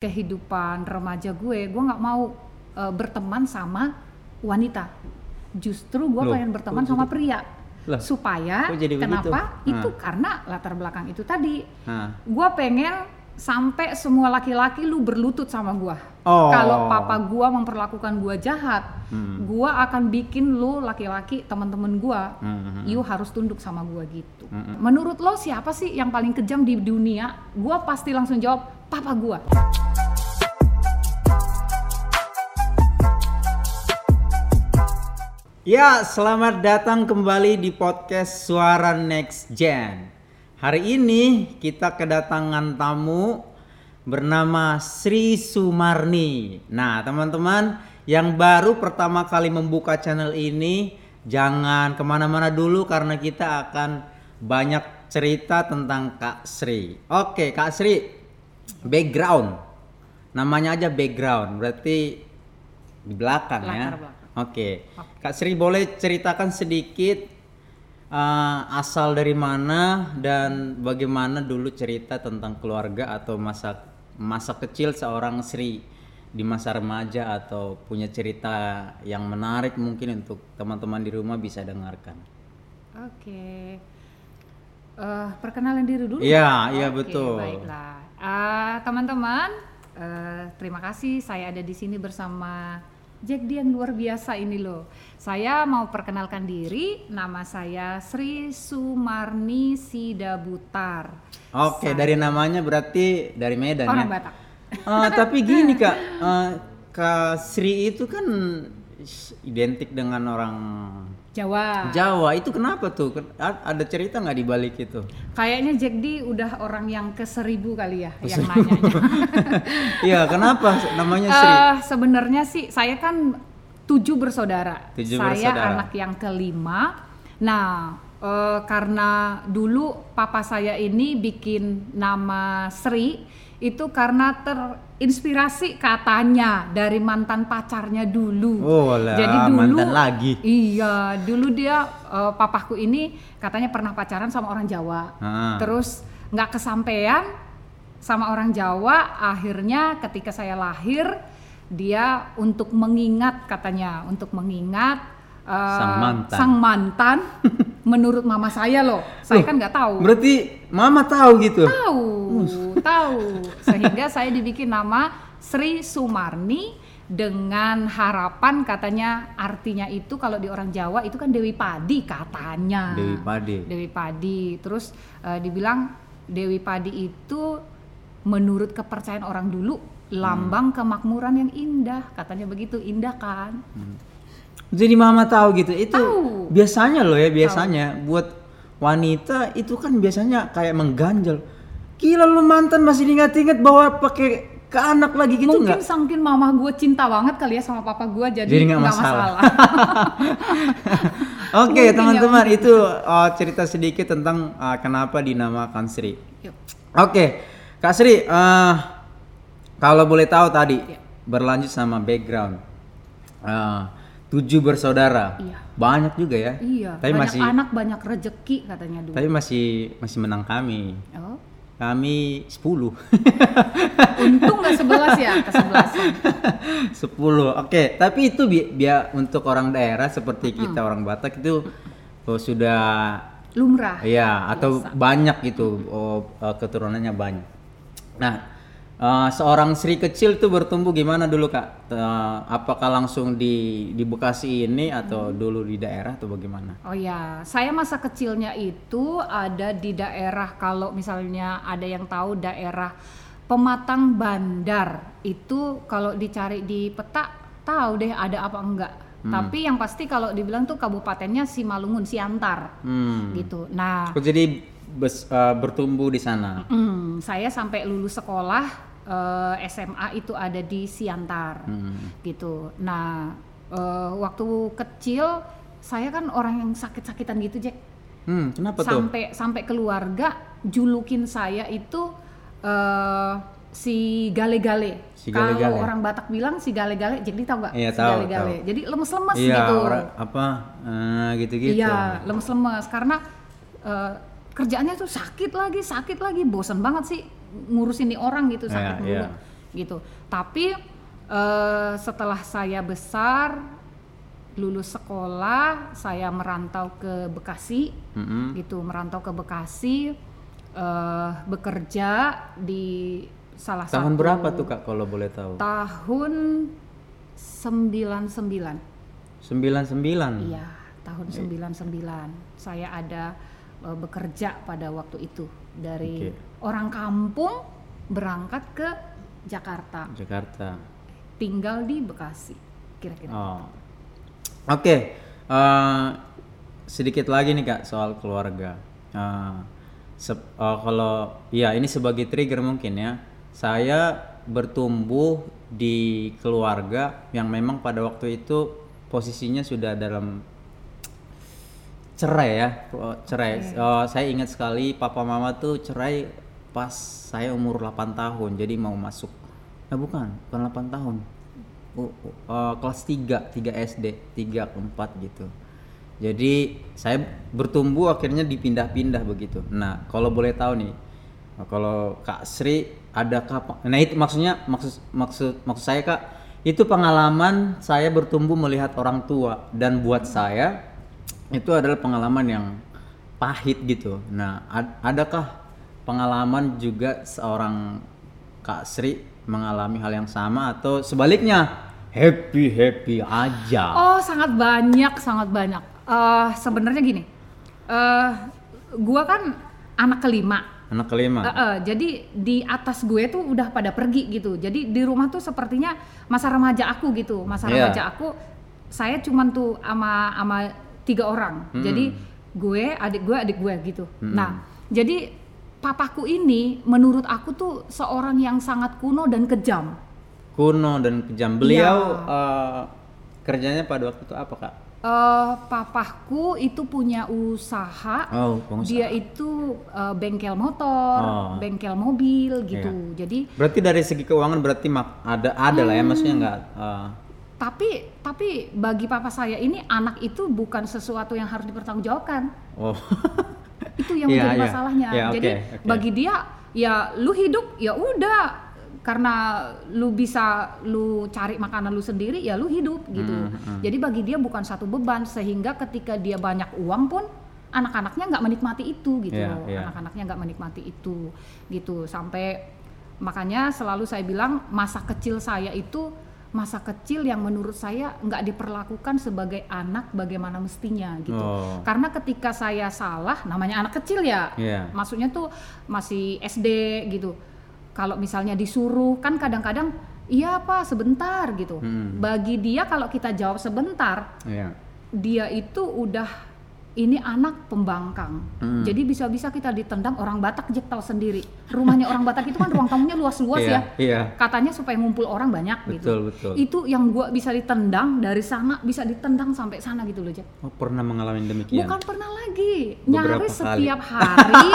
kehidupan remaja gue, gue nggak mau uh, berteman sama wanita. Justru gue Loh, pengen berteman sama jadi- pria. Lah, Supaya jadi begitu? kenapa? Itu Ah. karena latar belakang itu tadi. Gue pengen sampai semua laki-laki lu berlutut sama gue. Oh. Kalau papa gue memperlakukan gue jahat, Hmm. gue akan bikin lu laki-laki teman-teman gue, Hmm. you harus tunduk sama gue gitu. Hmm. Menurut lo siapa sih yang paling kejam di dunia? Gue pasti langsung jawab papa gue. Ya, selamat datang kembali di podcast Suara Next Gen. Hari ini kita kedatangan tamu bernama Sri Sumarni. Nah, teman-teman yang baru pertama kali membuka channel ini, jangan ke mana-mana dulu karena kita akan banyak cerita tentang Kak Sri. Oke, Kak Sri, background. Namanya aja background, berarti di belakang ya. Belakang. Oke, Kak Sri boleh ceritakan sedikit uh, asal dari mana dan bagaimana dulu cerita tentang keluarga atau masa masa kecil seorang Sri di masa remaja atau punya cerita yang menarik mungkin untuk teman-teman di rumah bisa dengarkan. Oke. Eh, perkenalan diri dulu. Iya, iya Oke, betul. Baiklah. Ah, teman-teman, eh, terima kasih saya ada di sini bersama Jack D yang luar biasa ini loh. Saya mau perkenalkan diri, nama saya Sri Sumarni Sidabutar. Oke, dari namanya berarti dari Medan Orang ya. Batak. Eh, tapi gini kak, eh, Kak Sri itu kan identik dengan orang Jawa. Jawa. Itu kenapa tuh? Ada cerita nggak di balik itu? Kayaknya Jack D udah orang yang ke seribu kali ya yang nanyanya. Iya, kenapa namanya Sri? Eh, sebenarnya sih saya kan tujuh bersaudara. Tujuh saya bersaudara. anak yang kelima. Nah, eh, karena dulu papa saya ini bikin nama Sri itu karena terinspirasi katanya dari mantan pacarnya dulu. Oh lah, Jadi dulu mantan lagi. Iya, dulu dia eh, papaku ini katanya pernah pacaran sama orang Jawa. Ah. Terus nggak kesampaian sama orang Jawa, akhirnya ketika saya lahir dia untuk mengingat katanya, untuk mengingat eh, Sang mantan. sang mantan, menurut mama saya loh, saya Loh, kan nggak tahu. Berarti mama tahu gitu? Tahu, tahu. Sehingga saya dibikin nama Sri Sumarni dengan harapan katanya artinya itu kalau di orang Jawa itu kan Dewi Padi katanya. Dewi Padi. Dewi Padi. Terus eh, dibilang Dewi Padi itu menurut kepercayaan orang dulu lambang kemakmuran yang indah. Katanya begitu, indah kan? Jadi mama tahu gitu. Itu Tahu. biasanya loh ya, biasanya buat wanita itu kan biasanya kayak mengganjal. Gila lu mantan masih diingat-ingat bawa pakai ke anak lagi gitu Mungkin saking mama gue cinta banget kali ya sama papa gue jadi, Jadi nggak masalah. masalah. Oke Mungkin ya, teman-teman itu uh, cerita sedikit tentang uh, kenapa dinamakan Sri. Oke Kak Sri, uh, kalau boleh tahu tadi Iya. berlanjut sama background uh, tujuh bersaudara, Iya. banyak juga ya. Iya, Tapi banyak masih anak banyak rejeki katanya dulu. tapi masih masih menang kami. Oh, Kami 10 untung nggak sebelas ya, kesebelasan. 10. Oke, tapi itu bi biar untuk orang daerah seperti kita orang Batak itu oh, sudah Lumrah. Iya, atau banyak gitu oh, eh, keturunannya banyak. Nah, eh, seorang Sri kecil tuh bertumbuh gimana dulu kak? Eh, apakah langsung di di Bekasi ini atau dulu di daerah atau bagaimana? Oh ya, saya masa kecilnya itu ada di daerah kalau misalnya ada yang tahu daerah Pematang Bandar itu kalau dicari di peta tahu deh ada apa enggak. Tapi yang pasti kalau dibilang tuh kabupatennya Simalungun, Siantar Hmm. gitu. Nah, Kok jadi bes- eh, bertumbuh di sana? Hmm, saya sampai lulus sekolah eh, SMA itu ada di Siantar, Hmm. gitu. Nah, eh, waktu kecil saya kan orang yang sakit-sakitan gitu, Jack. Hmm, kenapa tuh? Sampai sampai keluarga julukin saya itu eh, si gale-gale. Si. Kalau orang Batak bilang si gale-gale, jadi tahu nggak? Iya, si tahu, gale-gale. Jadi lemes-lemes Iya, gitu. orang apa eh, gitu-gitu. Iya, lemes-lemes karena eh, kerjaannya tuh sakit lagi, sakit lagi, bosan banget sih ngurusin nih orang gitu Iya, sakit mulu. iya. gitu. Tapi eh, setelah saya besar, lulus sekolah, saya merantau ke Bekasi, Mm-mm. gitu, merantau ke Bekasi, eh, bekerja di salah Tahun satu berapa tuh kak kalau boleh tahu? tahun 99 99. iya tahun 99 saya ada eh, bekerja pada waktu itu dari. Orang kampung berangkat ke Jakarta Jakarta. tinggal di Bekasi kira-kira Oh. Oke. eh, sedikit lagi nih kak soal keluarga. Eh, sep- eh, kalau ya ini sebagai trigger mungkin ya. Saya bertumbuh di keluarga yang memang pada waktu itu posisinya sudah dalam cerai ya cerai Oh, saya ingat sekali papa mama tuh cerai pas saya umur 8 tahun jadi mau masuk. Eh bukan bukan 8 tahun. U- u- eh, kelas 3 3 SD 3 ke 4 gitu. Jadi saya bertumbuh akhirnya dipindah-pindah begitu. Nah kalau boleh tahu nih kalau Kak Sri ada kapan nah itu maksudnya maksud maksud maksud saya Kak itu pengalaman saya bertumbuh melihat orang tua. Dan buat saya itu adalah pengalaman yang pahit gitu. Nah, ad- adakah pengalaman juga seorang Kak Sri mengalami hal yang sama atau sebaliknya happy happy aja? Oh, sangat banyak, sangat banyak. Eh sebenarnya gini, eh gua kan anak kelima. Anak kelima. Eh, eh, jadi di atas gue tuh udah pada pergi gitu. Jadi di rumah tuh sepertinya masa remaja aku gitu. Masa Iya. remaja aku, saya cuman tuh ama ama tiga orang. Hmm. Jadi gue, adik gue, adik gue gitu. Nah, jadi papaku ini menurut aku tuh seorang yang sangat kuno dan kejam. Kuno dan kejam. Beliau Iya. eh, kerjanya pada waktu itu apa Kak? eh papaku itu punya usaha. Oh, pengusaha. Dia itu eh, bengkel motor, Oh. bengkel mobil gitu. Jadi Berarti dari segi keuangan berarti mak ada ada lah ya maksudnya nggak eh, tapi tapi bagi papa saya ini anak itu bukan sesuatu yang harus dipertanggungjawabkan. oh Itu yang Iya, menjadi iya. masalahnya. Iya, oke, Jadi oke. bagi dia ya lu hidup ya udah karena lu bisa lu cari makanan lu sendiri ya lu hidup gitu. Hmm, hmm. Jadi bagi dia bukan satu beban sehingga ketika dia banyak uang pun anak-anaknya nggak menikmati itu gitu. Iya, iya. Anak-anaknya nggak menikmati itu gitu sampai makanya selalu saya bilang masa kecil saya itu masa kecil yang menurut saya nggak diperlakukan sebagai anak bagaimana mestinya gitu. Oh. Karena ketika saya salah, namanya anak kecil ya, Iya. maksudnya tuh masih SD gitu. Kalau misalnya disuruh, kan kadang-kadang iya pak sebentar gitu. Hmm. Bagi dia kalau kita jawab sebentar, Iya. dia itu udah ini anak pembangkang. Hmm. Jadi bisa-bisa kita ditendang orang Batak Jack tahu sendiri. Rumahnya orang Batak itu kan ruang tamunya luas-luas Iya, ya. iya. Katanya supaya ngumpul orang banyak gitu. Betul, betul. Itu yang gua bisa ditendang dari sana bisa ditendang sampai sana gitu loh Jack. Oh, pernah mengalami demikian. Bukan pernah lagi, Beberapa nyaris kali. setiap hari,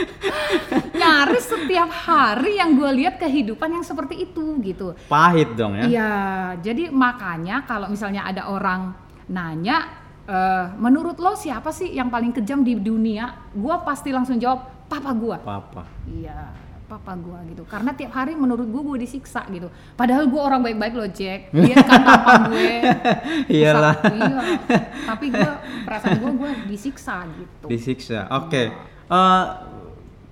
nyaris setiap hari yang gue lihat kehidupan yang seperti itu gitu. Pahit dong ya. Iya, jadi makanya kalau misalnya ada orang nanya, eh, menurut lo siapa sih yang paling kejam di dunia? Gue pasti langsung jawab, papa gue. Papa. Iya, papa gue gitu. Karena tiap hari menurut gue gue disiksa gitu. Padahal gue orang baik-baik loh Jack. Lihat kan papa gue. Iyalah. Iya. Tapi gue perasaan gue gue disiksa gitu. Disiksa. Oke. Eh,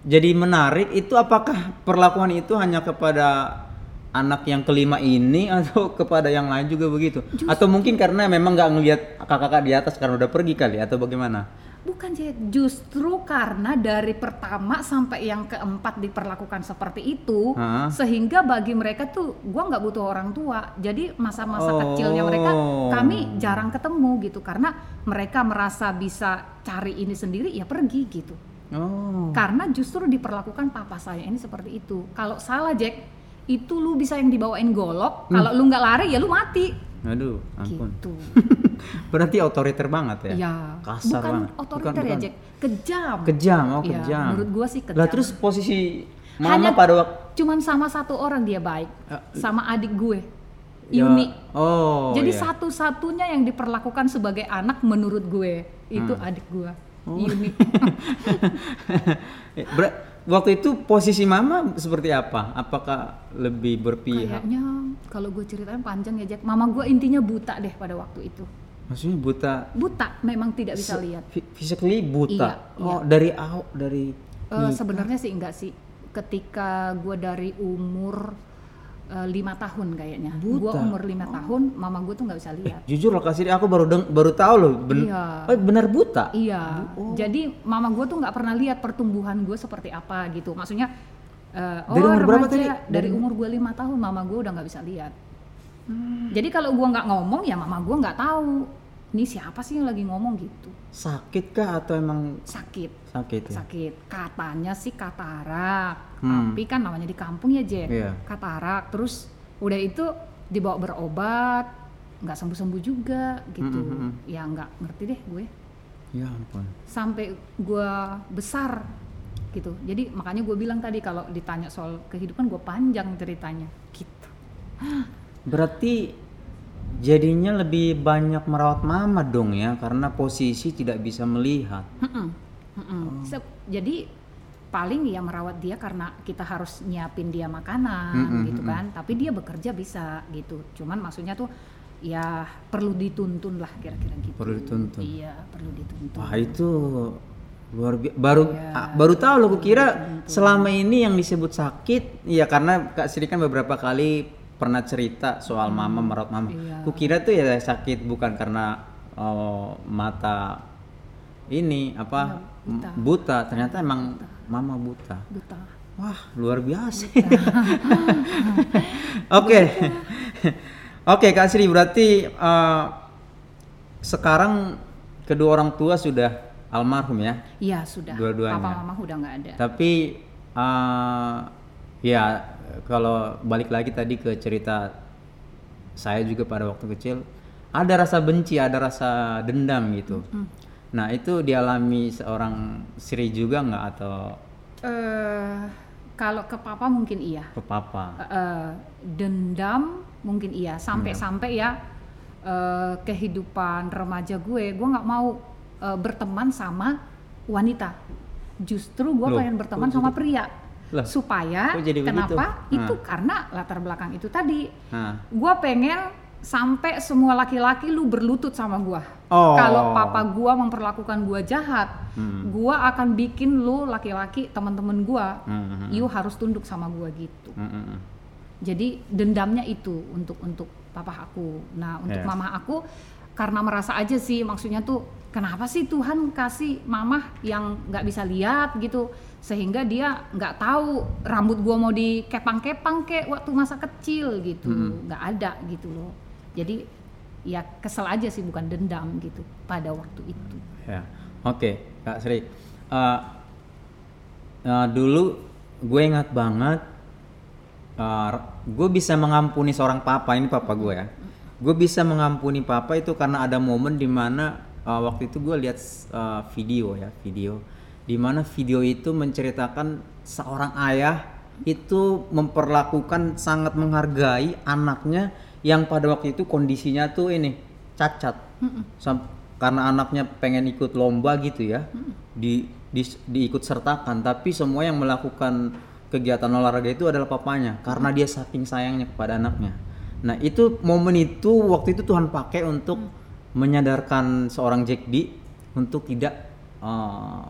jadi menarik itu apakah perlakuan itu hanya kepada anak yang kelima ini atau kepada yang lain juga begitu? Atau mungkin karena memang nggak ngelihat kakak-kakak di atas karena udah pergi kali atau bagaimana? Bukan Jack, justru karena dari pertama sampai yang keempat diperlakukan seperti itu, Hah? sehingga bagi mereka tuh gua nggak butuh orang tua. Jadi masa-masa Oh. kecilnya mereka kami jarang ketemu gitu karena mereka merasa bisa cari ini sendiri ya pergi gitu. Oh. Karena justru diperlakukan papa saya ini seperti itu. Kalau salah Jack, itu lu bisa yang dibawain golok, kalau lu nggak lari ya lu mati. Aduh, ampun. Gitu. Berarti otoriter banget ya? Ya, Kasar bukan banget. otoriter Bukan, ya bukan. Jack, kejam. Kejam, oh Iya, kejam. menurut gua sih kejam. Lah terus posisi mama Hanya pada waktu cuman sama satu orang dia baik, Eh, sama adik gue, Ya, Yuni. Oh. Jadi iya. satu-satunya yang diperlakukan sebagai anak menurut gue itu Hmm. adik gue, Oh. Yuni. Waktu itu posisi mama seperti apa? Apakah lebih berpihak? Kayaknya kalau gue ceritain panjang ya Jack. Mama gue intinya buta deh pada waktu itu. Maksudnya buta Buta, memang tidak bisa lihat. physically buta. Iya, oh, dari aw dari Eh, Sebenarnya sih enggak sih. Ketika gue dari umur eh, lima tahun kayaknya. Gue Buta. umur lima tahun, mama gue tuh nggak bisa lihat. jujur lokasi aku baru deng- baru tahu loh. Ben- Iya. oh, benar buta. Iya. Jadi mama gue tuh nggak pernah lihat pertumbuhan gue seperti apa gitu. Maksudnya eh, Dari oh umur berapa remaja, tadi? Dari Dari- umur gue lima tahun mama gue udah nggak bisa lihat. Hmm. Jadi kalau gue nggak ngomong ya mama gue nggak tahu. Ini siapa sih yang lagi ngomong gitu? Sakit kah atau emang Sakit. sakit ya? Sakit. Katanya sih katarak. Hmm. Tapi kan namanya di kampung ya Jack. Iya. Katarak. Terus udah itu dibawa berobat nggak sembuh-sembuh juga gitu. Mm, mm, mm. Ya nggak ngerti deh gue. Ya ampun. sampai gua besar gitu jadi makanya gue bilang tadi kalau ditanya soal kehidupan gue panjang ceritanya gitu Berarti jadinya lebih banyak merawat mama dong ya karena posisi tidak bisa melihat. Mm-mm, mm-mm. Se- jadi paling ya merawat dia karena kita harus nyiapin dia makanan Mm-mm, gitu kan tapi dia bekerja bisa gitu cuman maksudnya tuh ya perlu dituntun lah kira-kira gitu Perlu dituntun. iya perlu dituntun Wah itu luar biasa. Baru ah, baru tahu loh. Kira selama ini yang disebut sakit, ya karena Kak Sri kan beberapa kali pernah cerita soal mama merawat mama. Iya. Kukira tuh ya sakit bukan karena oh, mata ini apa Iya, buta. buta. Ternyata emang mama buta. buta Wah luar biasa. Oke, oke Kak Sri berarti eh, sekarang kedua orang tua sudah almarhum ya. iya sudah Dua-duanya. papa mama udah nggak ada Tapi eh, ya kalau balik lagi tadi ke cerita saya juga pada waktu kecil ada rasa benci, ada rasa dendam gitu. Nah itu dialami seorang Sri juga nggak atau? Eh kalau ke papa mungkin iya. Ke papa? Eh, dendam mungkin iya. Sampai-sampai ya eh, kehidupan remaja gue gue nggak mau eh, berteman sama wanita. Justru gue pengen berteman sama pria Lah, supaya jadi kenapa begitu? itu karena latar belakang itu tadi gue pengen sampai semua laki-laki lu berlutut sama gue Oh. kalau papa gue memperlakukan gue jahat Hmm. gue akan bikin lu laki-laki teman-teman gue Hmm, hmm, you harus tunduk sama gue gitu mm, mm, mm. jadi dendamnya itu untuk untuk papa aku. Nah untuk Yes. mama aku karena merasa aja sih maksudnya tuh kenapa sih Tuhan kasih mama yang nggak bisa lihat gitu sehingga dia nggak tahu rambut gua mau dikepang-kepang kayak waktu masa kecil gitu Mm-mm. nggak ada gitu loh. Jadi ya kesel aja sih bukan dendam gitu pada waktu itu. Ya, oke, Kak Sri. Eh, eh, dulu gue ingat banget, gue bisa mengampuni seorang papa ini papa gue ya. Gue bisa mengampuni papa itu karena ada momen di mana eh, waktu itu gue lihat eh, video ya, video, di mana video itu menceritakan seorang ayah itu memperlakukan sangat menghargai anaknya yang pada waktu itu kondisinya tuh ini cacat. Sam- karena anaknya pengen ikut lomba gitu ya di, di diikut sertakan. Tapi semua yang melakukan kegiatan olahraga itu adalah papanya karena dia saking sayangnya kepada anaknya. Nah itu momen itu waktu itu Tuhan pakai untuk menyadarkan seorang Jack D untuk tidak eh,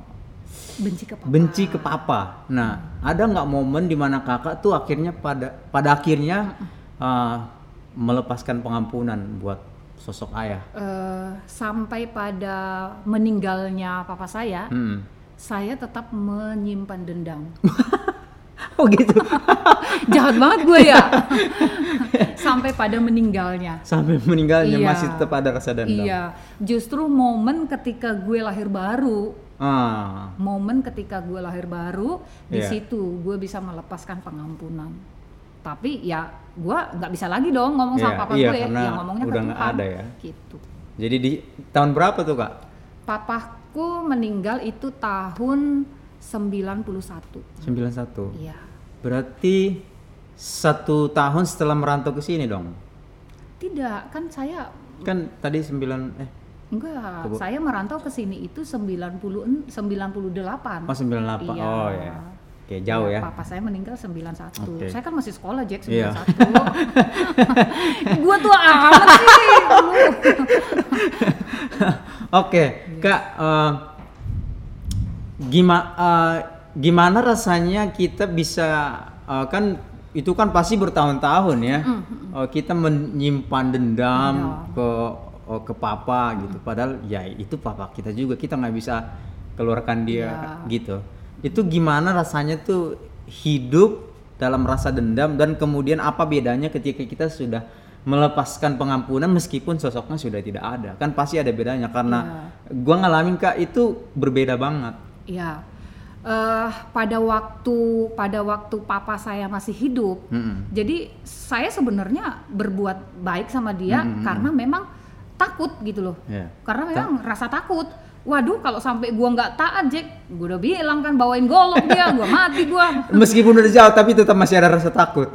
Benci ke papa. benci ke papa. Nah, ada nggak momen di mana kakak tuh akhirnya pada pada akhirnya uh, melepaskan pengampunan buat sosok ayah? Eh, sampai pada meninggalnya papa saya, Hmm. saya tetap menyimpan dendam. Oh gitu. Jahat banget gue ya. Sampai pada meninggalnya. Sampai meninggalnya Iya. masih tetap ada rasa dendam. Iya, justru momen ketika gue lahir baru, Ah. momen ketika gue lahir baru, di Iya. situ gue bisa melepaskan pengampunan. Tapi ya gue nggak bisa lagi dong ngomong sama Iya, papa iya, gue, karena ya ngomongnya udah ke Tuhan. ada ya. Gitu. Jadi di tahun berapa tuh kak? Papaku meninggal itu tahun 91. 91. Iya. Berarti satu tahun setelah merantau ke sini dong? Tidak, kan saya Kan tadi 9 eh enggak, Coba. saya merantau ke sini itu 90 98. oh 98. Iya. Oh ya. Oke, jauh ya. Papa saya meninggal 91. Oke. Saya kan masih sekolah Jack 91. Iya. gua tua amat sih. Oke, Kak, gimana gimana rasanya kita bisa eh, kan itu kan pasti bertahun-tahun ya. Eh, kita menyimpan dendam Dendam. ke oh, ke papa gitu. Padahal ya itu papa kita juga. Kita nggak bisa keluarkan dia Iya. gitu. Itu gimana rasanya tuh hidup dalam rasa dendam dan kemudian apa bedanya ketika kita sudah melepaskan pengampunan meskipun sosoknya sudah tidak ada kan pasti ada bedanya karena gua ngalamin kak itu berbeda banget Iya. Eh, pada waktu pada waktu papa saya masih hidup, Mm-mm. jadi saya sebenarnya berbuat baik sama dia Mm-mm. karena memang takut gitu loh. Ya. Karena memang rasa takut. Waduh, kalau sampai gua nggak taat, Jack, gua udah bilang kan bawain golok dia, gua mati gua. meskipun udah jauh tapi tetap masih ada rasa takut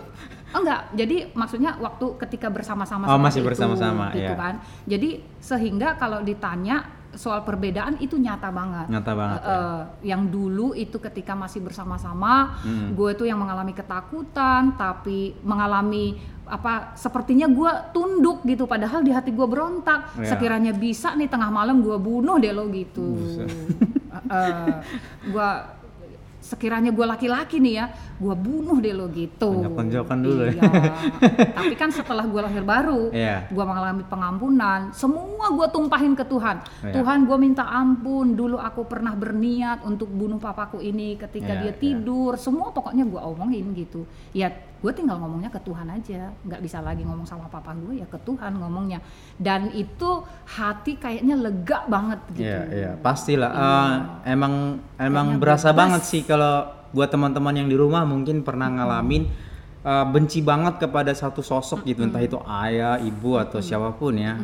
Enggak, jadi maksudnya waktu ketika bersama-sama Oh, masih bersama-sama, gitu iya. kan. Jadi sehingga kalau ditanya soal perbedaan itu nyata banget. Nyata banget, Eh, ya. eh, Yang dulu itu ketika masih bersama-sama, Hmm. gue tuh yang mengalami ketakutan, tapi mengalami apa sepertinya gue tunduk gitu padahal di hati gue berontak Iya. sekiranya bisa nih tengah malam gue bunuh deh lo gitu gue sekiranya gue laki-laki nih ya gue bunuh deh lo gitu Tonjok-tonjokan dulu ya. iya. tapi kan setelah gue lahir baru Iya. gue mengalami pengampunan semua gue tumpahin ke Tuhan Iya. Tuhan gue minta ampun dulu aku pernah berniat untuk bunuh papaku ini ketika Iya, dia iya. tidur semua pokoknya gue omongin gitu ya gue tinggal ngomongnya ke Tuhan aja nggak bisa lagi ngomong sama papa gue ya ke Tuhan ngomongnya dan itu hati kayaknya lega banget gitu Iya, iya, pastilah. Iya. Eh, emang emang Kayaknya berasa bebas. banget sih kalau buat teman-teman yang di rumah mungkin pernah ngalamin eh, benci banget kepada satu sosok gitu, entah itu ayah, ibu atau siapa pun ya.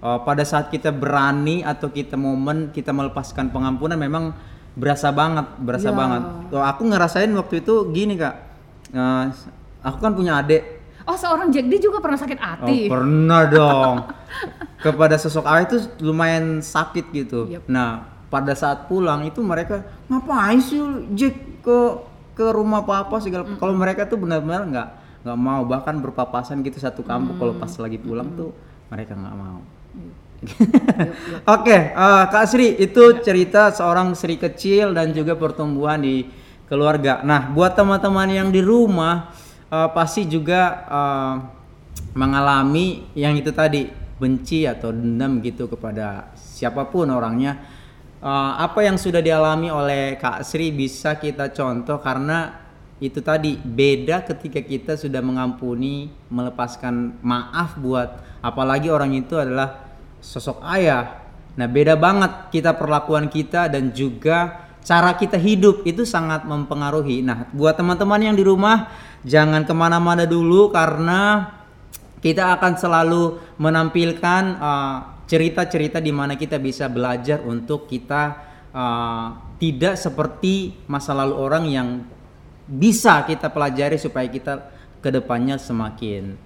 Eh, pada saat kita berani atau kita momen kita melepaskan pengampunan memang berasa banget, berasa Iya. banget. Tuh, aku ngerasain waktu itu gini kak, Eh, aku kan punya adik oh seorang Jack D juga pernah sakit Oh, hati pernah dong. Kepada sosok ayah itu lumayan sakit gitu. Yep. Nah, pada saat pulang itu mereka ngapain sih Jack ke ke rumah papa segala. Kalau mereka tuh benar-benar nggak nggak mau bahkan berpapasan gitu satu kampung kalau pas lagi pulang tuh mereka nggak mau. Oke, eh, Kak Sri itu cerita seorang Sri kecil dan juga pertumbuhan di keluarga. Nah, buat teman-teman yang di rumah eh, pasti juga eh, mengalami yang itu tadi benci atau dendam gitu kepada siapa pun orangnya. Eh, apa yang sudah dialami oleh Kak Sri bisa kita contoh karena itu tadi beda ketika kita sudah mengampuni, melepaskan maaf buat apalagi orang itu adalah sosok ayah. Nah, beda banget kita perlakuan kita dan juga cara kita hidup itu sangat mempengaruhi. Nah, buat teman-teman yang di rumah jangan ke mana-mana dulu karena kita akan selalu menampilkan uh, cerita-cerita di mana kita bisa belajar untuk kita uh, tidak seperti masa lalu orang yang bisa kita pelajari supaya kita ke depannya semakin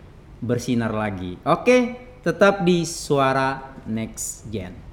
bersinar lagi. Oke, tetap di suara next gen.